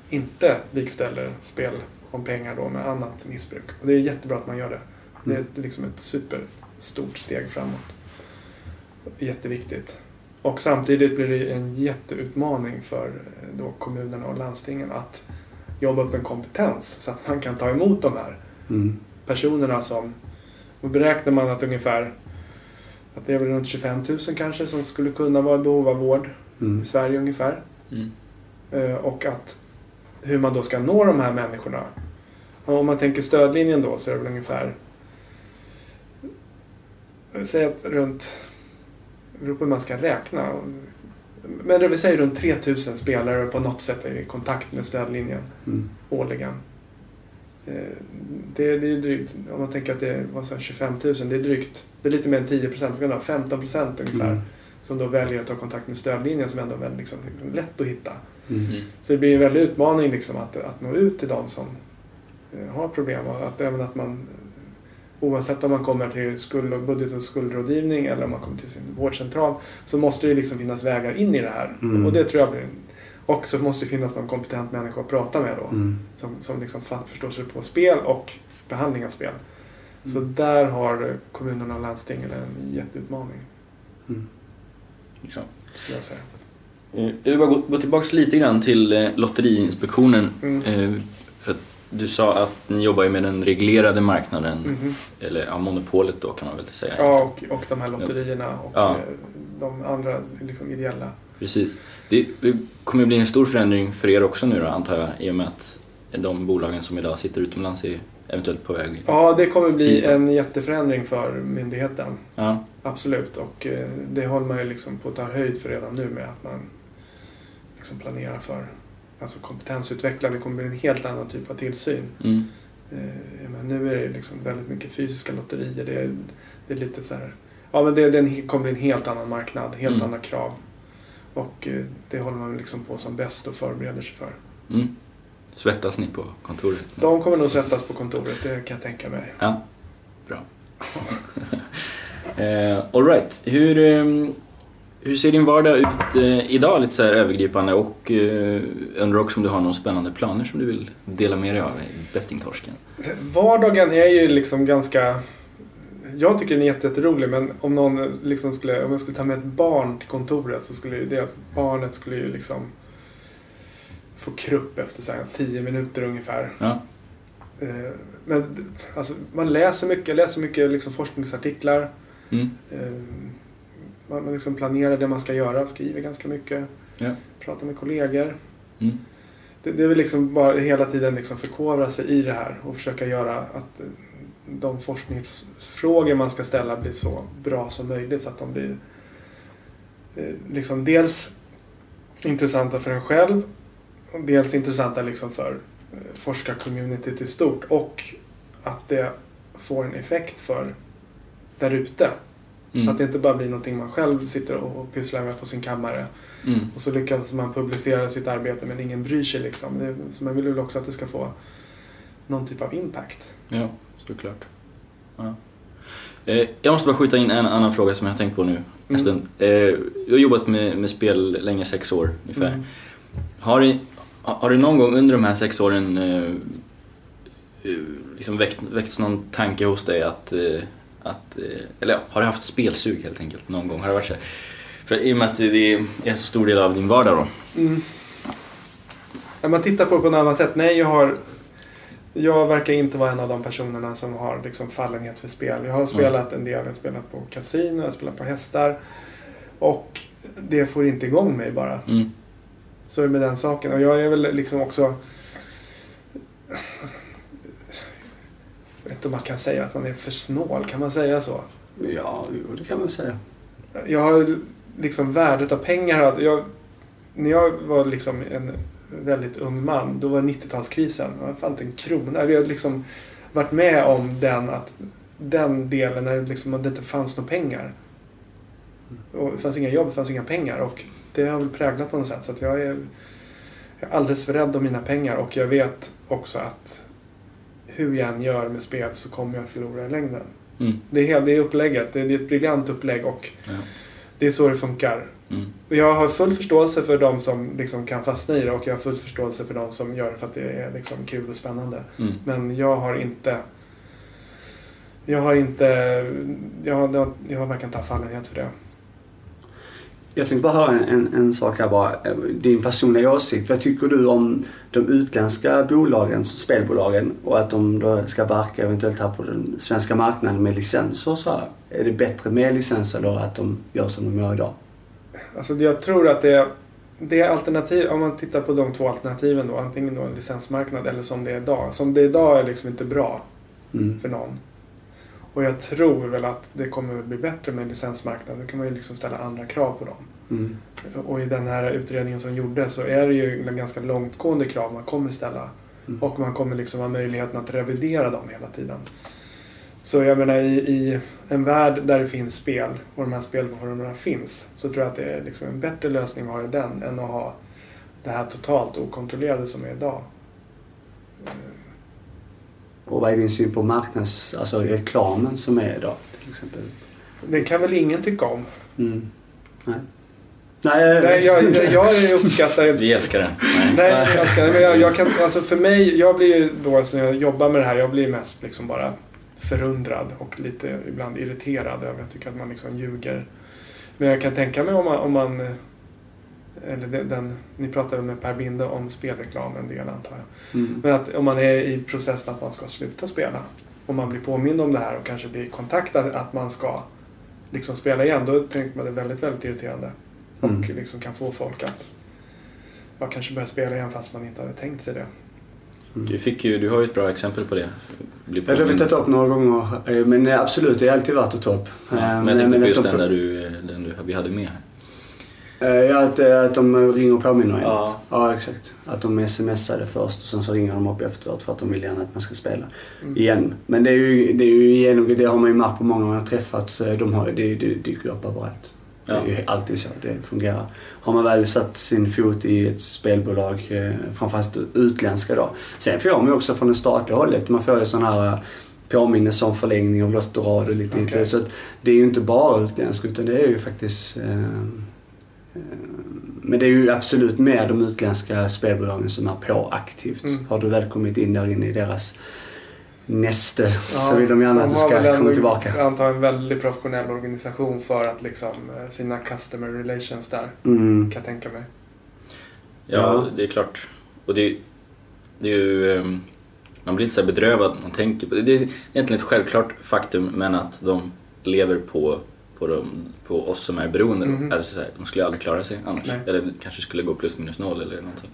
inte likställer spel om pengar då med annat missbruk. Och det är jättebra att man gör det. Det är liksom ett superstort steg framåt. Jätteviktigt. Och samtidigt blir det en jätteutmaning för eh, då kommunerna och landstingen att jobba upp en kompetens så att man kan ta emot de här Mm. personerna som... Då beräknar man att ungefär att det är väl runt 25 000 kanske som skulle kunna vara i behov av vård Mm. i Sverige ungefär. Mm. Eh, Och att hur man då ska nå de här människorna. Och Om man tänker stödlinjen då så är det väl ungefär Säg att runt Det beror på hur man ska räkna. Men det vill säga runt 3000 spelare på något sätt är i kontakt med stödlinjen Mm. årligen. Eh, Det, det är drygt, om man tänker att det sa jag, 25 000, det är drygt, det är lite mer än 10 procent, 15 procent ungefär. Mm. Som då väljer att ta kontakt med stödlinjen som ändå är väldigt liksom, lätt att hitta. Mm. Mm. Så det blir en väldig utmaning liksom att, att nå ut till de som eh, har problem. Och att även att man oavsett om man kommer till skuld och budget och skuldrådgivning eller om man kommer till sin vårdcentral så måste det liksom finnas vägar in i det här. Mm. Och det tror jag blir och så måste det finnas någon kompetent människa att prata med då. Mm. Som, som liksom förstår sig på spel och behandling av spel. Så där har eh, kommunerna och landstingen en jätteutmaning Mm. Ja. skulle jag säga. Eh, Jag vill bara gå, gå tillbaka lite grann till eh, Lotteriinspektionen. Mm. Du sa att ni jobbar ju med den reglerade marknaden, Mhm. eller ja, monopolet då kan man väl säga. Ja, och, och de här lotterierna och Ja. eh, de andra liksom ideella. Precis. Det, det kommer bli en stor förändring för er också nu då, antar jag, i och med att de bolagen som idag sitter utomlands är eventuellt på väg. Ja, det kommer bli Hit. en jätteförändring för myndigheten. Ja, Absolut. Och eh, det håller man ju liksom på att ta höjd för redan nu med att man liksom planerar för alltså kompetensutveckla. Det kommer bli en helt annan typ av tillsyn. mm, Eh, men nu är det liksom väldigt mycket fysiska lotterier. Det är, det är lite så här... Ja, men det, det kommer bli en helt annan marknad, helt Mm. andra krav. Och eh, det håller man liksom på som bäst och förbereder sig för. mm. Svettas ni på kontoret? De kommer nog sättas på kontoret, det kan jag tänka mig. Ja, bra. (laughs) eh, all right. Hur, ehm, hur ser din vardag ut eh, idag lite så här övergripande och eh, undrar också om du har några spännande planer som du vill dela med dig av i bettingtorsken? Vardagen är ju liksom ganska... Jag tycker den är jätte- jätterolig men om någon liksom skulle, om jag skulle ta med ett barn till kontoret så skulle ju det barnet skulle ju liksom få krupp efter så här tio minuter ungefär. Ja, Eh, Men alltså, man läser mycket, jag läser mycket liksom forskningsartiklar. mm, Eh, Man liksom planerar det man ska göra, skriver ganska mycket. Ja. Pratar med kollegor. mm, Det, det är väl liksom bara hela tiden liksom förkovra sig i det här och försöka göra att eh, de forskningsfrågor man ska ställa blir så bra som möjligt så att de blir eh, liksom dels intressanta för en själv och dels intressanta liksom för eh, forskarcommunityt i stort och att det får en effekt för där ute. Mm, Att det inte bara blir någonting man själv sitter och pysslar med på sin kammare mm, och så lyckas man publicera sitt arbete men ingen bryr sig liksom. Det, så man vill väl också att det ska få någon typ av impact. ja, såklart. Ja. Eh, jag måste bara skjuta in en annan fråga som jag har tänkt på nu en Mm. stund. Eh, jag har jobbat med, med spel länge, sex år ungefär. Mm. Har det, har det någon gång under de här sex åren eh, eh, liksom väckt, väckts någon tanke hos dig att, eh, att eh, eller ja, har du haft spelsug helt enkelt någon gång? Har det varit så? För i och med att det är en så stor del av din vardag då. Mm. Man tittar på det på ett annat sätt. Nej, jag har... Jag verkar inte vara en av de personerna som har liksom fallenhet för spel. Jag har spelat en del. Jag har spelat på kasino, jag har spelat på hästar. Och det får inte igång mig bara. Mm. Så är det med den saken. Och jag är väl liksom också... Jag vet inte om man kan säga att man är för snål. Kan man säga så? Ja, jo, det kan man säga. Jag har liksom värdet av pengar. Jag, när jag var liksom en väldigt ung man, då var det 90-talskrisen. Jag fann inte en krona. Vi har liksom varit med om den, att, den delen när det, liksom, det inte fanns några pengar. Och det fanns inga jobb, det fanns inga pengar. Och det har väl präglat på något sätt. Så att jag, är, jag är alldeles för rädd om mina pengar. Och jag vet också att hur jag än gör med spel så kommer jag förlora i längden. Mm. Det är, helt- det är upplägget. Det är, det är ett briljant upplägg och Ja. det är så det funkar. Mm. Och jag har full förståelse för de som liksom kan fastna i det och jag har full förståelse för de som gör det för att det är liksom kul och spännande. Mm. Men jag har inte... Jag har inte... Jag har, jag har verkligen inte fallenhet för det. Jag tänkte bara höra en, en, en sak här bara. Eh, Din personliga åsikt. Vad tycker du om de utländska bolagen, spelbolagen och att de då ska verka eventuellt här på den svenska marknaden med licenser och så här? Är det bättre med licenser då att de gör som de gör idag? Alltså jag tror att det, det är alternativ, om man tittar på de två alternativen då, antingen då en licensmarknad eller som det är idag. Som det är idag är liksom inte bra Mm. för någon. Och jag tror väl att det kommer att bli bättre med en licensmarknad. Då kan man ju liksom ställa andra krav på dem. Mm. Och i den här utredningen som gjordes så är det ju ganska långtgående krav man kommer ställa. Mm. Och man kommer liksom ha möjligheten att revidera dem hela tiden. Så jag menar i, i en värld där det finns spel och de här spelformerna finns så tror jag att det är liksom en bättre lösning att ha den än att ha det här totalt okontrollerade som är idag. Och vad är din syn på marknads, alltså reklamen som är idag till exempel? Det kan väl ingen tycka om? Mm. Nej. Nej, Nej, jag, jag uppskattar Vi älskar den. Nej. Nej, jag älskar det. Men jag, jag kan, alltså för mig, jag blir ju då när jag jobbar med det här, jag blir mest liksom bara förundrad och lite ibland irriterad över, jag tycker att man liksom ljuger. Men jag kan tänka mig om man, om man eller den, den, ni pratade med Per Binde om spelreklam en del antar jag. Mm. Men att om man är i processen att man ska sluta spela och man blir påmind om det här och kanske blir kontaktad att man ska liksom spela igen. Då tänker man det är väldigt, väldigt irriterande. Och Mm. liksom kan få folk att ja, kanske börja spela igen fast man inte hade tänkt sig det. Du, fick ju, du har ju ett bra exempel på det. Bli Ja, det har tagit upp några gånger. eh, Men absolut, det är alltid värt att ta upp. Ja, Eh, men jag tänkte på just de- den där du, eh, den du, vi hade med här. Ja, att, eh, att de ringer och påminner en. Ja. Ja, exakt. Att de smsade först och sen så ringer de upp efteråt för att de vill gärna att man ska spela Mm. igen. Men det är ju, det är ju genom, det har man ju märkt på många man har träffat. De har, det, det dyker upp överallt. Det är Ja. ju alltid så det fungerar. Har man väl satt sin fot i ett spelbolag, eh, framförallt utländska då. Sen får man ju också från det statliga hållet, man får ju sån här eh, påminnelse om förlängning av lottorad och lite lite. Så det är ju inte bara utländskt utan det är ju faktiskt eh, eh, men det är ju absolut mer de utländska spelbolagen som är på aktivt. Mm. Har du väl kommit in där inne i deras näste så Ja, vill de gärna att du har ska komma tillbaka. Jag antar en väldigt professionell organisation för att liksom eh, sina customer relations där. Mm. Kan jag tänka mig. Ja, Ja. det är klart. Och det, det är ju... ehm, Man blir inte så här bedrövad man tänker på det. Det är egentligen ett självklart faktum men att de lever på, på, dem, på oss som är beroende. Mhm. Alltså så här, de skulle aldrig klara sig annars. Nej. Eller kanske skulle gå plus minus noll eller någonting.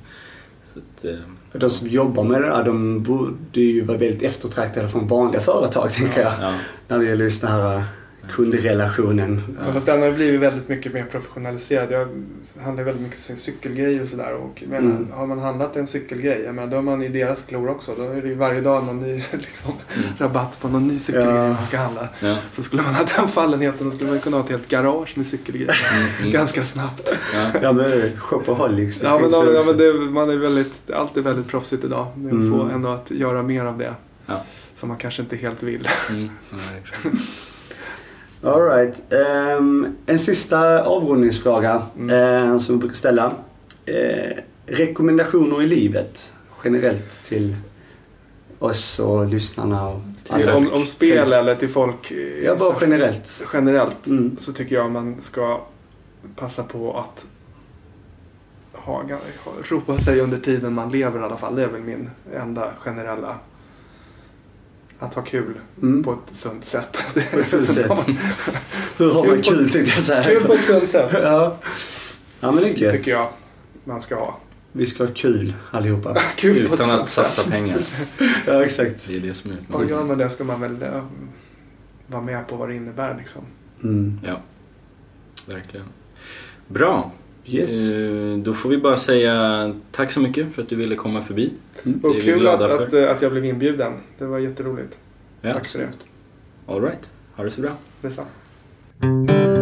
Så att, eh, De som jobbar med det där, de borde ju vara väldigt eftertraktade från vanliga företag, tänker jag. ja. När det gäller just den här kundrelationen. Ja. Fast den har blivit väldigt mycket mer professionaliserad. Jag handlar väldigt mycket sin cykelgrejer och sådär. Och jag menar, Mm. Har man handlat en cykelgrej, jag menar, då är man i deras klor också. Då är det ju varje dag någon ny (laughs) liksom, Mm. rabatt på någon ny cykelgrej Ja. man ska handla. Ja. Så skulle man ha den fallenheten då skulle man kunna ha ett helt garage med cykelgrejer. Mm, mm. (laughs) Ganska snabbt. Ja. Ja men shopaholics. Ja, men, ja, men, men det, man är väldigt, allt är väldigt proffsigt idag. Det Mm. får ändå att göra mer av det. Som man kanske inte helt vill. (laughs) Mm. Ja, exakt. All right. Ehm, en sista avrundningsfråga Mm. eh, som jag brukar ställa. Eh, rekommendationer i livet generellt till oss och lyssnarna och Till om, folk. om spel eller till folk eh, Ja, bara generellt. generellt Mm. så tycker jag man ska passa på att ha, ha, roa sig under tiden man lever i alla fall. Det är väl min enda generella... Att ha kul Mm. på ett sunt sätt. (laughs) På ett sunt sätt. Hur har man kul tänkte jag säga. kul på ett sunt sätt Ja. ja men det är gött. tycker jag man ska ha. Vi ska ha kul allihopa. (laughs) Kul på ett Utan att satsa pengar. ja exakt. Det är det som är Och gör man det ska man väl eh, vara med på vad det innebär liksom. Mm. Ja, verkligen. Bra. Yes. Eh, Då får vi bara säga tack så mycket för att du ville komma förbi. Det Och är vi kul att, glada för. att, eh, att jag blev inbjuden. Det var jätteroligt. Ja, Tack så mycket. All right. Ha det så bra. Detsamma.